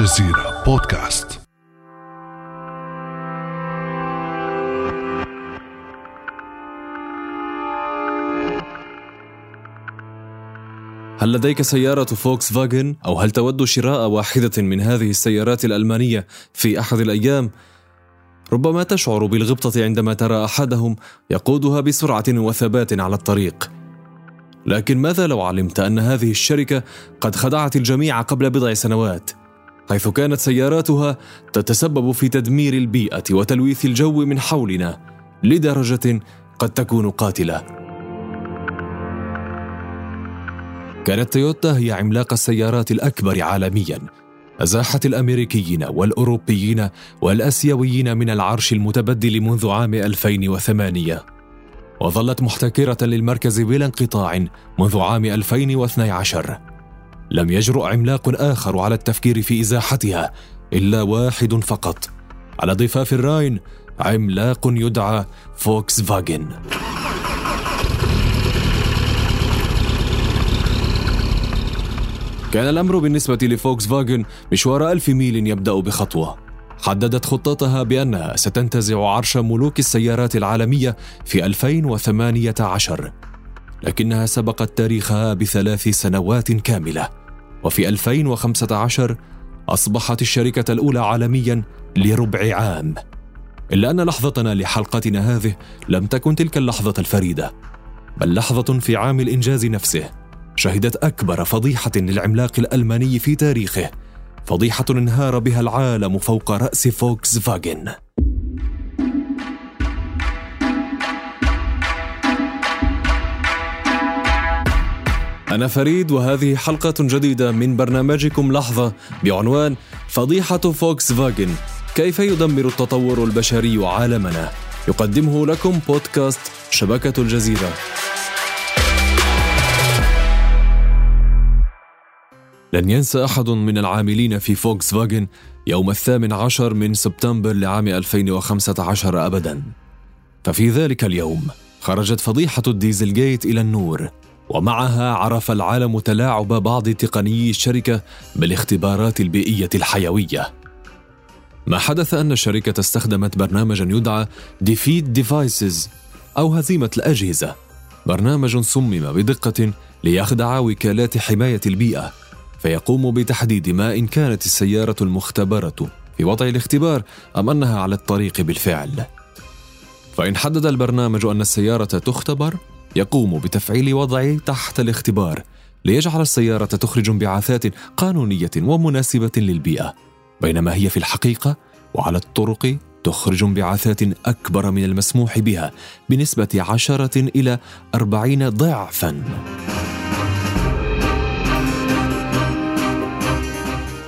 الجزيرة بودكاست هل لديك سيارة فوكس فاجن أو هل تود شراء واحدة من هذه السيارات الألمانية في أحد الأيام؟ ربما تشعر بالغبطة عندما ترى أحدهم يقودها بسرعة وثبات على الطريق. لكن ماذا لو علمت أن هذه الشركة قد خدعت الجميع قبل بضع سنوات؟ حيث كانت سياراتها تتسبب في تدمير البيئة وتلويث الجو من حولنا لدرجة قد تكون قاتلة. كانت تويوتا هي عملاق السيارات الأكبر عالميا. أزاحت الأمريكيين والأوروبيين والأسيويين من العرش المتبدل منذ عام 2008 وظلت محتكرة للمركز بلا انقطاع منذ عام 2012 لم يجرؤ عملاق آخر على التفكير في إزاحتها إلا واحد فقط. على ضفاف الراين عملاق يدعى فوكس فاجن كان الأمر بالنسبة لفوكس فاجن مشوار ألف ميل يبدأ بخطوة. حددت خطتها بأنها ستنتزع عرش ملوك السيارات العالمية في 2018 لكنها سبقت تاريخها بثلاث سنوات كاملة. وفي 2015 أصبحت الشركة الأولى عالميا لربع عام. إلا أن لحظتنا لحلقتنا هذه لم تكن تلك اللحظة الفريدة بل لحظة في عام الإنجاز نفسه شهدت أكبر فضيحة للعملاق الألماني في تاريخه فضيحة انهار بها العالم فوق رأس فوكس فاجن أنا فريد وهذه حلقة جديدة من برنامجكم لحظة بعنوان فضيحة فوكس فاجن كيف يدمر التطور البشري عالمنا؟ يقدمه لكم بودكاست شبكة الجزيرة. لن ينسى أحد من العاملين في فوكس فاجن يوم الثامن عشر من سبتمبر لعام 2015 أبدا. ففي ذلك اليوم خرجت فضيحة ال Dieselgate إلى النور. ومعها عرف العالم تلاعب بعض تقنيي الشركة بالاختبارات البيئية الحيوية. ما حدث أن الشركة استخدمت برنامجا يدعى defeat devices أو هزيمة الأجهزة. برنامج صمم بدقة ليخدع وكالات حماية البيئة فيقوم بتحديد ما إن كانت السيارة المختبرة في وضع الاختبار أم أنها على الطريق بالفعل. فإن حدد البرنامج أن السيارة تختبر يقوم بتفعيل وضع تحت الاختبار ليجعل السيارة تخرج انبعاثات قانونية ومناسبة للبيئة. بينما هي في الحقيقة وعلى الطرق تخرج انبعاثات أكبر من المسموح بها بنسبة عشرة إلى أربعين ضعفا.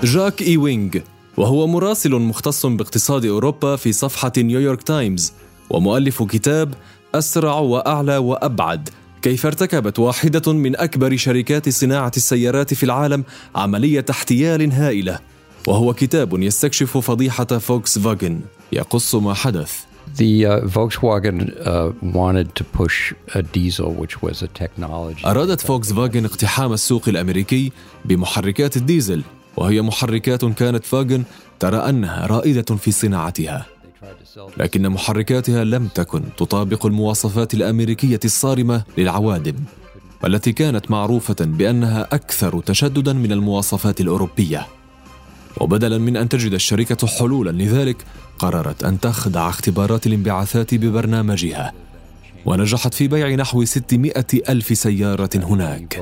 جاك إيوينغ وهو مراسل مختص باقتصاد أوروبا في صحيفة نيويورك تايمز ومؤلف كتاب أسرع وأعلى وأبعد. كيف ارتكبت واحدة من أكبر شركات صناعة السيارات في العالم عملية احتيال هائلة. وهو كتاب يستكشف فضيحة فوكس فاجن يقص ما حدث. The uh, Volkswagen uh, wanted to push a diesel, which was a technology. أرادت فوكس فاجن اقتحام السوق الأمريكي بمحركات الديزل. وهي محركات كانت فاجن ترى أنها رائدة في صناعتها. لكن محركاتها لم تكن تطابق المواصفات الأمريكية الصارمة للعوادم والتي كانت معروفة بأنها أكثر تشددا من المواصفات الأوروبية. وبدلا من أن تجد الشركة حلولا لذلك قررت أن تخدع اختبارات الانبعاثات ببرنامجها ونجحت في بيع نحو 600 ألف سيارة هناك.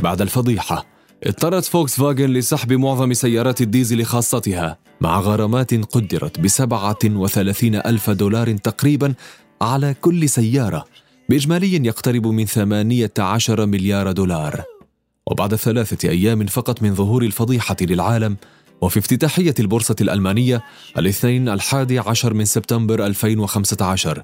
بعد الفضيحة اضطرت فوكس فاجن لسحب معظم سيارات الديزل خاصتها مع غرامات قدرت بسبعة وثلاثين ألف دولار تقريبا على كل سيارة بإجمالي يقترب من ثمانية عشر مليار دولار. وبعد ثلاثة أيام فقط من ظهور الفضيحة للعالم وفي افتتاحية البورصة الألمانية الاثنين الحادي عشر من سبتمبر 2015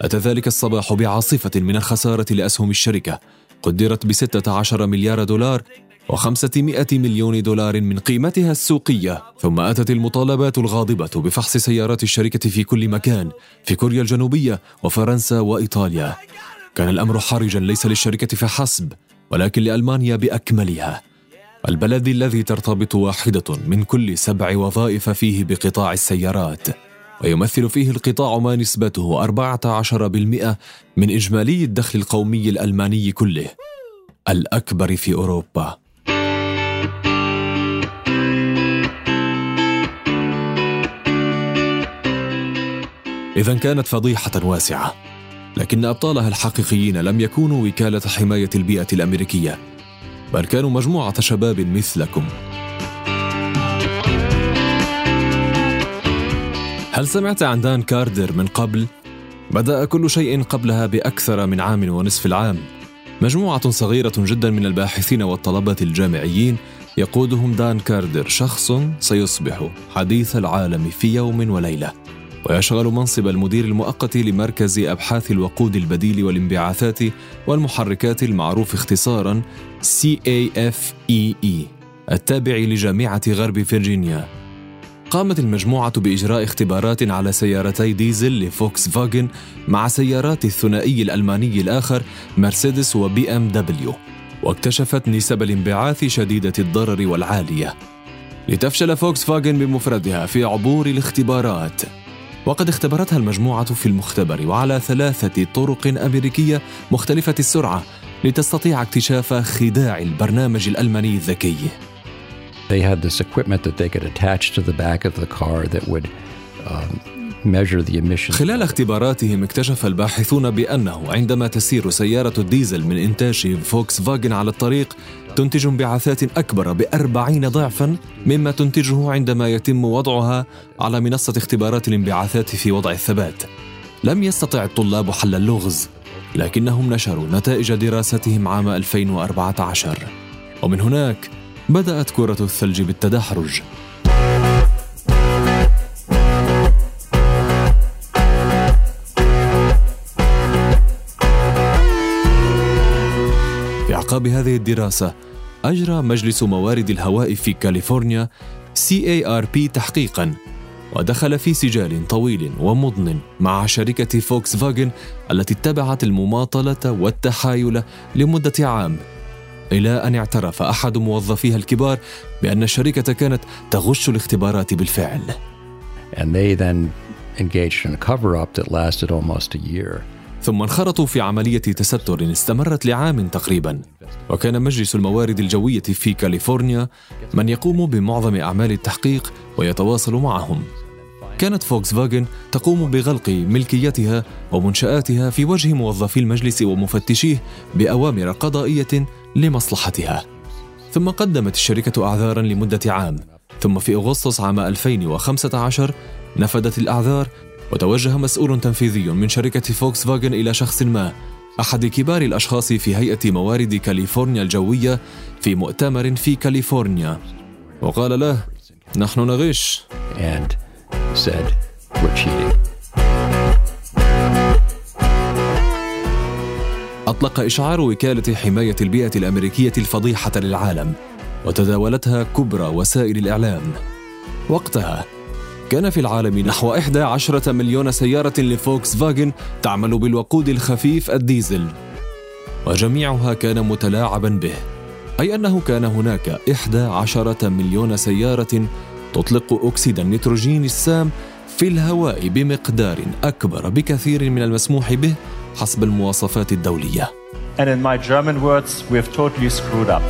أتى ذلك الصباح بعاصفة من الخسارة لأسهم الشركة قدرت بستة عشر مليار دولار وخمسة مليون دولار من قيمتها السوقية. ثم أتت المطالبات الغاضبة بفحص سيارات الشركة في كل مكان في كوريا الجنوبية وفرنسا وإيطاليا. كان الأمر حرجا ليس للشركة فحسب ولكن لألمانيا بأكملها. البلد الذي ترتبط واحدة من كل سبع وظائف فيه بقطاع السيارات. ويمثل فيه القطاع ما نسبته 14% من إجمالي الدخل القومي الألماني كله الأكبر في أوروبا. إذا كانت فضيحة واسعة لكن أبطالها الحقيقيين لم يكونوا وكالة حماية البيئة الأمريكية بل كانوا مجموعة شباب مثلكم. هل سمعت عن دان كاردر من قبل؟ بدأ كل شيء قبلها بأكثر من عام ونصف العام. مجموعة صغيرة جدا من الباحثين والطلبة الجامعيين يقودهم دان كاردر شخص سيصبح حديث العالم في يوم وليلة. ويشغل منصب المدير المؤقت لمركز أبحاث الوقود البديل والانبعاثات والمحركات المعروف اختصارا CAFEE التابع لجامعة غرب فيرجينيا. قامت المجموعة بإجراء اختبارات على سيارتي ديزل لفوكس فاجن مع سيارات الثنائي الألماني الآخر مرسيدس وبي أم دبليو واكتشفت نسب الانبعاث شديدة الضرر والعالية لتفشل فوكس فاجن بمفردها في عبور الاختبارات وقد اختبرتها المجموعة في المختبر وعلى ثلاثة طرق أمريكية مختلفة السرعة لتستطيع اكتشاف خداع البرنامج الألماني الذكي. They had this equipment that they could attach to the back of the car that would um. خلال اختباراتهم اكتشف الباحثون بأنه عندما تسير سيارة الديزل من إنتاج فوكس فاجن على الطريق تنتج انبعاثات أكبر بأربعين ضعفا مما تنتجه عندما يتم وضعها على منصة اختبارات الانبعاثات في وضع الثبات لم يستطع الطلاب حل اللغز لكنهم نشروا نتائج دراستهم عام 2014 ومن هناك بدأت كرة الثلج بالتدحرج. في أعقاب هذه الدراسة أجرى مجلس موارد الهواء في كاليفورنيا CARP تحقيقا ودخل في سجال طويل ومضن مع شركة فوكس فاجن التي اتبعت المماطلة والتحايل لمدة عام. إلى أن اعترف أحد موظفيها الكبار بأن الشركة كانت تغش الاختبارات بالفعل. And they then engaged in a cover-up that lasted almost a year. ثم انخرطوا في عملية تستر استمرت لعام تقريبا وكان مجلس الموارد الجوية في كاليفورنيا من يقوم بمعظم أعمال التحقيق ويتواصل معهم كانت فوكس فاجن تقوم بغلق ملكيتها ومنشآتها في وجه موظفي المجلس ومفتشيه بأوامر قضائية لمصلحتها. ثم قدمت الشركة أعذارا لمدة عام. ثم في أغسطس عام 2015 نفدت الأعذار وتوجه مسؤول تنفيذي من شركة فوكس فاجن إلى شخص ما أحد كبار الأشخاص في هيئة موارد كاليفورنيا الجوية في مؤتمر في كاليفورنيا. وقال له نحن نغش. And said, We're cheating. أطلق إشعار وكالة حماية البيئة الأمريكية الفضيحة للعالم وتداولتها كبرى وسائل الإعلام. وقتها كان في العالم نحو 11 مليون سيارة لفوكس فاجن تعمل بالوقود الخفيف الديزل. وجميعها كان متلاعبا به أي أنه كان هناك 11 مليون سيارة تطلق أكسيد النيتروجين السام في الهواء بمقدار أكبر بكثير من المسموح به حسب المواصفات الدولية And in my German words, we have totally screwed up.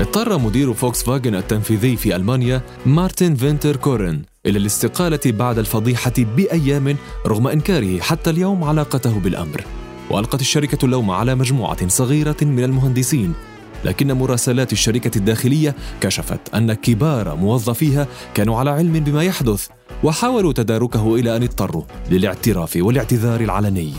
اضطر مدير فوكس فاجن التنفيذي في ألمانيا مارتن فينتر كورن إلى الاستقالة بعد الفضيحة بأيام رغم إنكاره حتى اليوم علاقته بالأمر وألقت الشركة اللوم على مجموعة صغيرة من المهندسين لكن مراسلات الشركة الداخلية كشفت أن كبار موظفيها كانوا على علم بما يحدث وحاولوا تداركه إلى أن اضطروا للاعتراف والاعتذار العلني.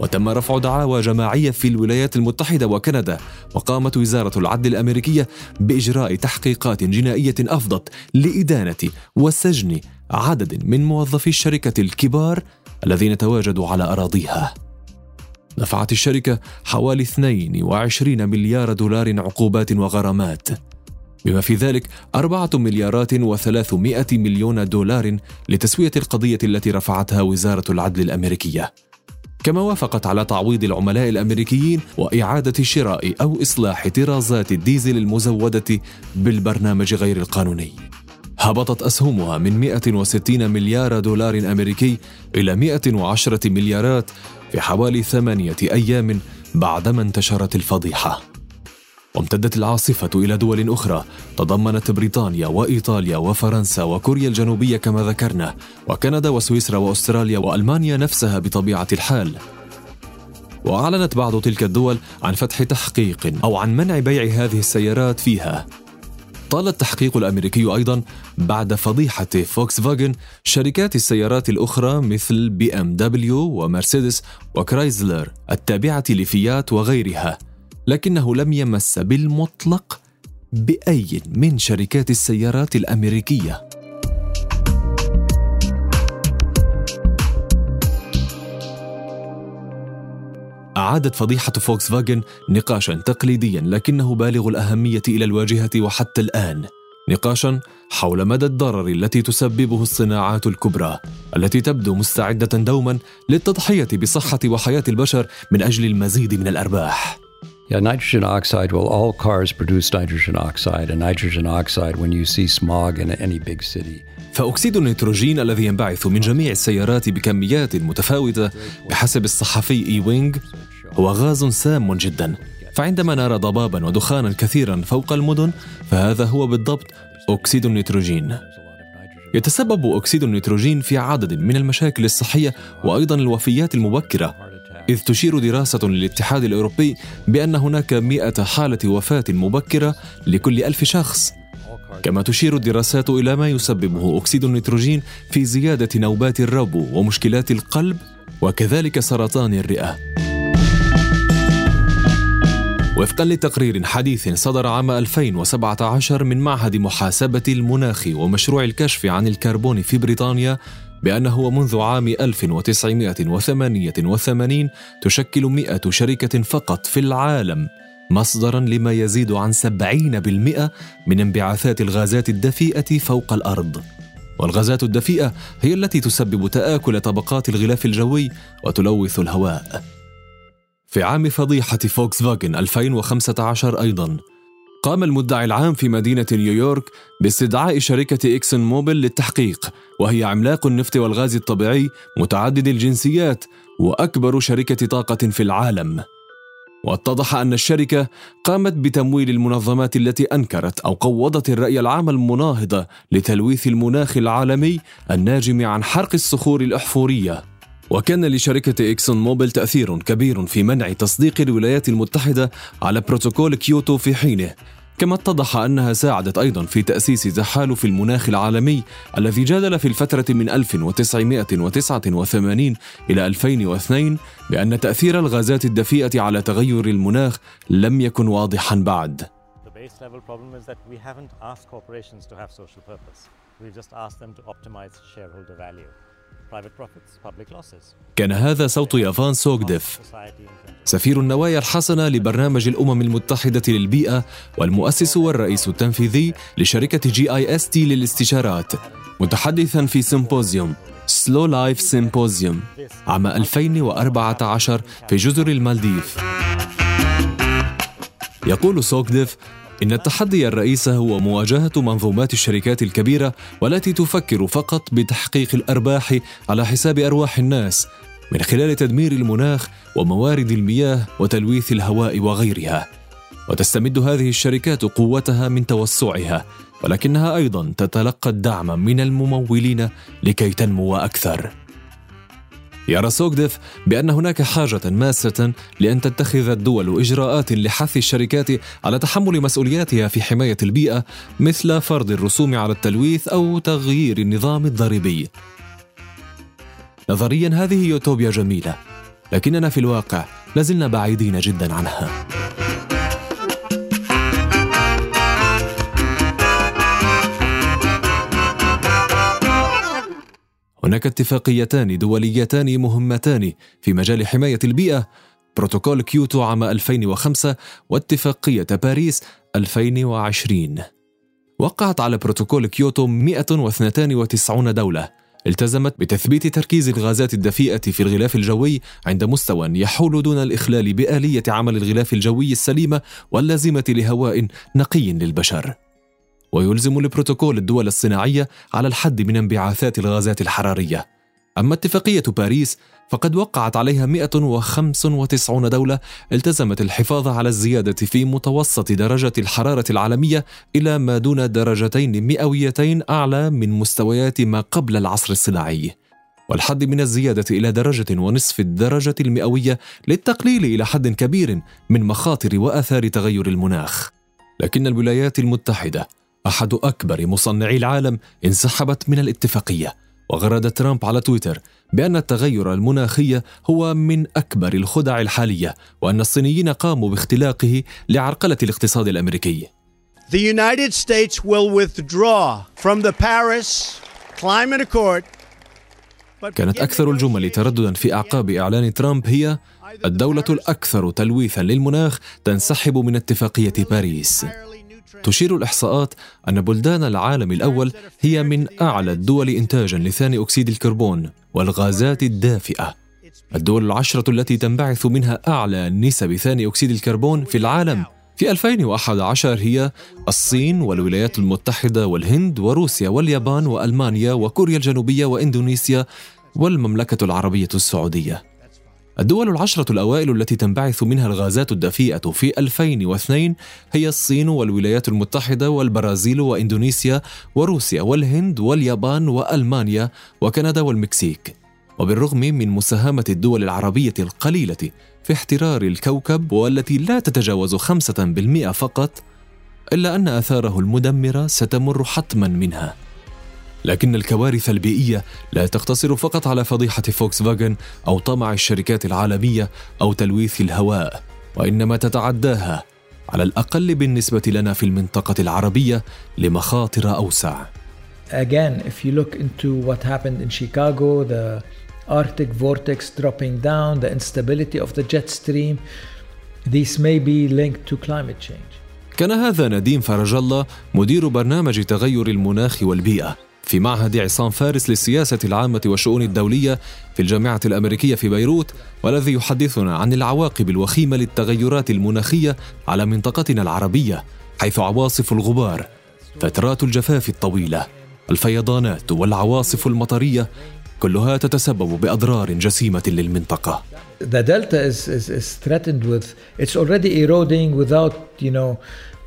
وتم رفع دعاوى جماعية في الولايات المتحدة وكندا وقامت وزارة العدل الأمريكية بإجراء تحقيقات جنائية أفضت لإدانة وسجن عدد من موظفي الشركة الكبار الذين تواجدوا على أراضيها. دفعت الشركة حوالي 22 مليار دولار عقوبات وغرامات بما في ذلك أربعة مليارات وثلاثمائة مليون دولار لتسوية القضية التي رفعتها وزارة العدل الأمريكية كما وافقت على تعويض العملاء الأمريكيين وإعادة شراء أو إصلاح طرازات الديزل المزودة بالبرنامج غير القانوني. هبطت أسهمها من 160 مليار دولار أمريكي إلى 110 مليارات في حوالي ثمانية أيام بعدما انتشرت الفضيحة. وامتدت العاصفة إلى دول أخرى تضمنت بريطانيا وإيطاليا وفرنسا وكوريا الجنوبية كما ذكرنا وكندا وسويسرا وأستراليا وألمانيا نفسها بطبيعة الحال وأعلنت بعض تلك الدول عن فتح تحقيق أو عن منع بيع هذه السيارات فيها طال التحقيق الأمريكي أيضا بعد فضيحة فوكس فاجن شركات السيارات الأخرى مثل بي إم دبليو ومرسيدس وكرايزلر التابعة لفيات وغيرها لكنه لم يمس بالمطلق بأي من شركات السيارات الأمريكية. أعادت فضيحة فوكس فاجن نقاشا تقليديا لكنه بالغ الأهمية إلى الواجهة وحتى الآن نقاشا حول مدى الضرر التي تسببه الصناعات الكبرى التي تبدو مستعدة دوما للتضحية بصحة وحياة البشر من أجل المزيد من الأرباح Yeah, nitrogen oxide. Well, all cars produce nitrogen oxide, and nitrogen oxide, when you see smog in any big city, فأكسيد النيتروجين الذي ينبعث من جميع السيارات بكميات متفاوتة بحسب الصحفي إي وينغ هو غاز سام جدا. فعندما نرى ضبابا ودخانا كثيرا فوق المدن فهذا هو بالضبط أكسيد النيتروجين. يتسبب أكسيد النيتروجين في عدد من المشاكل الصحية وأيضا الوفيات المبكرة إذ تشير دراسة للاتحاد الأوروبي بأن هناك مئة حالة وفاة مبكرة لكل ألف شخص. كما تشير الدراسات إلى ما يسببه أكسيد النيتروجين في زيادة نوبات الربو ومشكلات القلب وكذلك سرطان الرئة. وفقا لتقرير حديث صدر عام 2017 من معهد محاسبة المناخ ومشروع الكشف عن الكربون في بريطانيا بأنه منذ عام 1988 تشكل 100 شركة فقط في العالم مصدرا لما يزيد عن 70% من انبعاثات الغازات الدفيئة فوق الأرض. والغازات الدفيئة هي التي تسبب تآكل طبقات الغلاف الجوي وتلوث الهواء. في عام فضيحة فوكس فاجن 2015 أيضا. قام المدعي العام في مدينة نيويورك باستدعاء شركة إكسون موبل للتحقيق وهي عملاق النفط والغاز الطبيعي متعدد الجنسيات وأكبر شركة طاقة في العالم. واتضح أن الشركة قامت بتمويل المنظمات التي أنكرت أو قوضت الرأي العام المناهض لتلويث المناخ العالمي الناجم عن حرق الصخور الأحفورية. وكان لشركة إكسون موبل تأثير كبير في منع تصديق الولايات المتحدة على بروتوكول كيوتو في حينه كما اتضح أنها ساعدت أيضا في تأسيس تحالف المناخ العالمي الذي جادل في الفترة من 1989 إلى 2002 بأن تأثير الغازات الدفيئة على تغير المناخ لم يكن واضحا بعد. The base كان هذا صوت بافان سوخديف. سفير النوايا الحسنة لبرنامج الأمم المتحدة للبيئة والمؤسس والرئيس التنفيذي لشركة GIST للاستشارات متحدثا في symposium Slow Life Symposium عام 2014 في جزر المالديف. يقول سوكديف إن التحدي الرئيس هو مواجهة منظومات الشركات الكبيرة والتي تفكر فقط بتحقيق الأرباح على حساب أرواح الناس من خلال تدمير المناخ وموارد المياه وتلويث الهواء وغيرها. وتستمد هذه الشركات قوتها من توسعها ولكنها أيضا تتلقى الدعم من الممولين لكي تنمو أكثر. يرى سوغديف بأن هناك حاجة ماسة لأن تتخذ الدول إجراءات لحث الشركات على تحمل مسؤولياتها في حماية البيئة مثل فرض الرسوم على التلويث أو تغيير النظام الضريبي. نظريا هذه يوتوبيا جميلة، لكننا في الواقع لازلنا بعيدين جدا عنها. هناك اتفاقيتان دوليتان مهمتان في مجال حماية البيئة بروتوكول كيوتو عام 2005 واتفاقية باريس 2020 وقعت على بروتوكول كيوتو 192 دولة. التزمت بتثبيت تركيز الغازات الدفيئة في الغلاف الجوي عند مستوى يحول دون الإخلال بآلية عمل الغلاف الجوي السليمة واللازمة لهواء نقي للبشر. ويلزم البروتوكول الدول الصناعية على الحد من انبعاثات الغازات الحرارية. أما اتفاقية باريس فقد وقعت عليها 195 دولة التزمت الحفاظ على الزيادة في متوسط درجة الحرارة العالمية إلى ما دون درجتين مئويتين أعلى من مستويات ما قبل العصر الصناعي. والحد من الزيادة إلى درجة ونصف الدرجة المئوية للتقليل إلى حد كبير من مخاطر وآثار تغير المناخ. لكن الولايات المتحدة أحد أكبر مصنعي العالم انسحبت من الاتفاقية وغرد ترامب على تويتر بأن التغير المناخي هو من أكبر الخدع الحالية وأن الصينيين قاموا باختلاقه لعرقلة الاقتصاد الأمريكي. The United States will withdraw from the Paris Climate Accord. كانت أكثر الجمل ترددا في أعقاب إعلان ترامب هي الدولة الأكثر تلويثا للمناخ تنسحب من اتفاقية باريس. تشير الإحصاءات أن بلدان العالم الأول هي من أعلى الدول إنتاجا لثاني أكسيد الكربون والغازات الدافئة. الدول العشرة التي تنبعث منها أعلى نسب ثاني أكسيد الكربون في العالم في 2011 هي الصين والولايات المتحدة والهند وروسيا واليابان وألمانيا وكوريا الجنوبية وإندونيسيا والمملكة العربية السعودية. الدول العشرة الأوائل التي تنبعث منها الغازات الدفيئة في 2002 هي الصين والولايات المتحدة والبرازيل وإندونيسيا وروسيا والهند واليابان وألمانيا وكندا والمكسيك. وبالرغم من مساهمة الدول العربية القليلة في احترار الكوكب والتي لا تتجاوز خمسة بالمئة فقط إلا أن آثاره المدمرة ستمر حتما منها. لكن الكوارث البيئية لا تقتصر فقط على فضيحة فولكس فاجن أو طمع الشركات العالمية أو تلويث الهواء وإنما تتعداها على الأقل بالنسبة لنا في المنطقة العربية لمخاطر أوسع Again, if you look into what happened in Chicago, the Arctic vortex dropping down, the instability of the jet stream, these may be linked to climate change. كان هذا نديم فرج الله مدير برنامج تغير المناخ والبيئة في معهد عصام فارس للسياسة العامة والشؤون الدولية في الجامعة الأمريكية في بيروت والذي يحدثنا عن العواقب الوخيمة للتغيرات المناخية على منطقتنا العربية حيث عواصف الغبار فترات الجفاف الطويلة الفيضانات والعواصف المطرية كلها تتسبب بأضرار جسيمة للمنطقة The delta is, is, is threatened with, it's already eroding without, you know,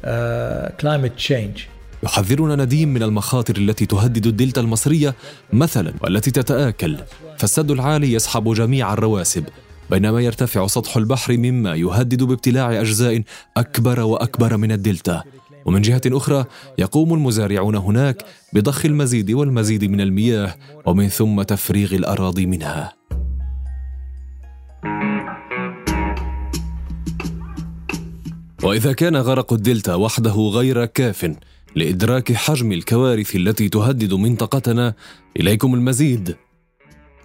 uh, climate change. يحذرنا نديم من المخاطر التي تهدد الدلتا المصرية مثلا والتي تتآكل. فالسد العالي يسحب جميع الرواسب. بينما يرتفع سطح البحر مما يهدد بابتلاع أجزاء أكبر وأكبر من الدلتا. ومن جهة أخرى يقوم المزارعون هناك بضخ المزيد والمزيد من المياه ومن ثم تفريغ الأراضي منها. وإذا كان غرق الدلتا وحده غير كاف لإدراك حجم الكوارث التي تهدد منطقتنا. إليكم المزيد.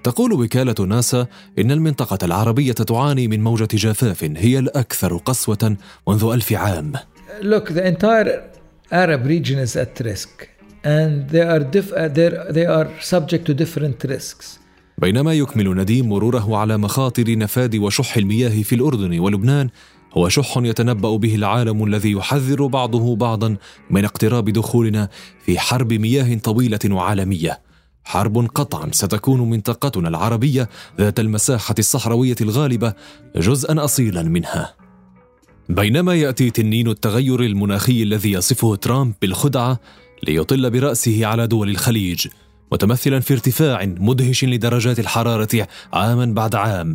تقول وكالة ناسا إن المنطقة العربية تعاني من موجة جفاف هي الأكثر قسوة منذ ألف عام. Look, the entire Arab region is at risk, and they are dif- they're- they are subject to different risks. بينما يكمل نديم مروره على مخاطر نفاد وشح المياه في الأردن ولبنان هو شح يتنبأ به العالم الذي يحذر بعضه بعضا من اقتراب دخولنا في حرب مياه طويلة وعالمية. حرب قطعا ستكون منطقتنا العربية ذات المساحة الصحراوية الغالبة جزءا أصيلا منها. بينما يأتي تنين التغير المناخي الذي يصفه ترامب بالخدعة ليطل برأسه على دول الخليج متمثلا في ارتفاع مدهش لدرجات الحرارة عاما بعد عام.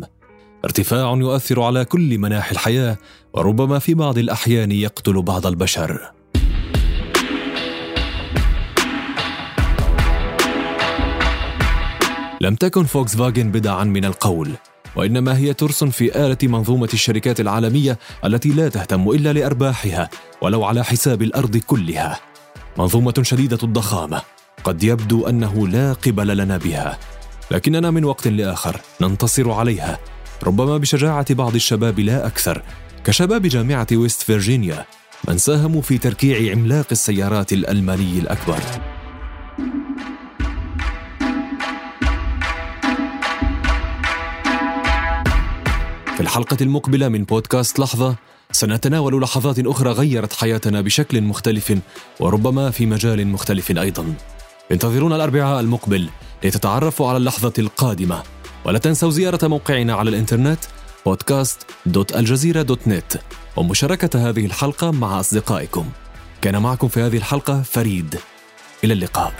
ارتفاع يؤثر على كل مناحي الحياة وربما في بعض الأحيان يقتل بعض البشر. لم تكن فوكس فاجن بدعا من القول وإنما هي ترس في آلة منظومة الشركات العالمية التي لا تهتم إلا لأرباحها ولو على حساب الأرض كلها. منظومة شديدة الضخامة. قد يبدو أنه لا قبل لنا بها. لكننا من وقت لآخر ننتصر عليها. ربما بشجاعة بعض الشباب لا أكثر كشباب جامعة ويست فيرجينيا من ساهموا في تركيع عملاق السيارات الألماني الأكبر. في الحلقة المقبلة من بودكاست لحظة سنتناول لحظات أخرى غيرت حياتنا بشكل مختلف وربما في مجال مختلف أيضا. انتظرونا الأربعاء المقبل لتتعرفوا على اللحظة القادمة. ولا تنسوا زيارة موقعنا على الإنترنت podcast.aljazeera.net ومشاركة هذه الحلقة مع أصدقائكم. كان معكم في هذه الحلقة فريد. إلى اللقاء.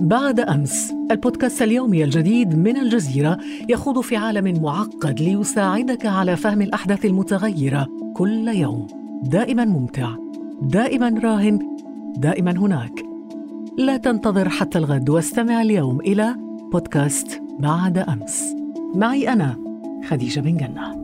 بعد أمس البودكاست اليومي الجديد من الجزيرة يخوض في عالم معقد ليساعدك على فهم الأحداث المتغيرة كل يوم. دائما ممتع دائما راهن دائما هناك. لا تنتظر حتى الغد واستمع اليوم إلى بودكاست بعد أمس. معي أنا خديجة بن جنة.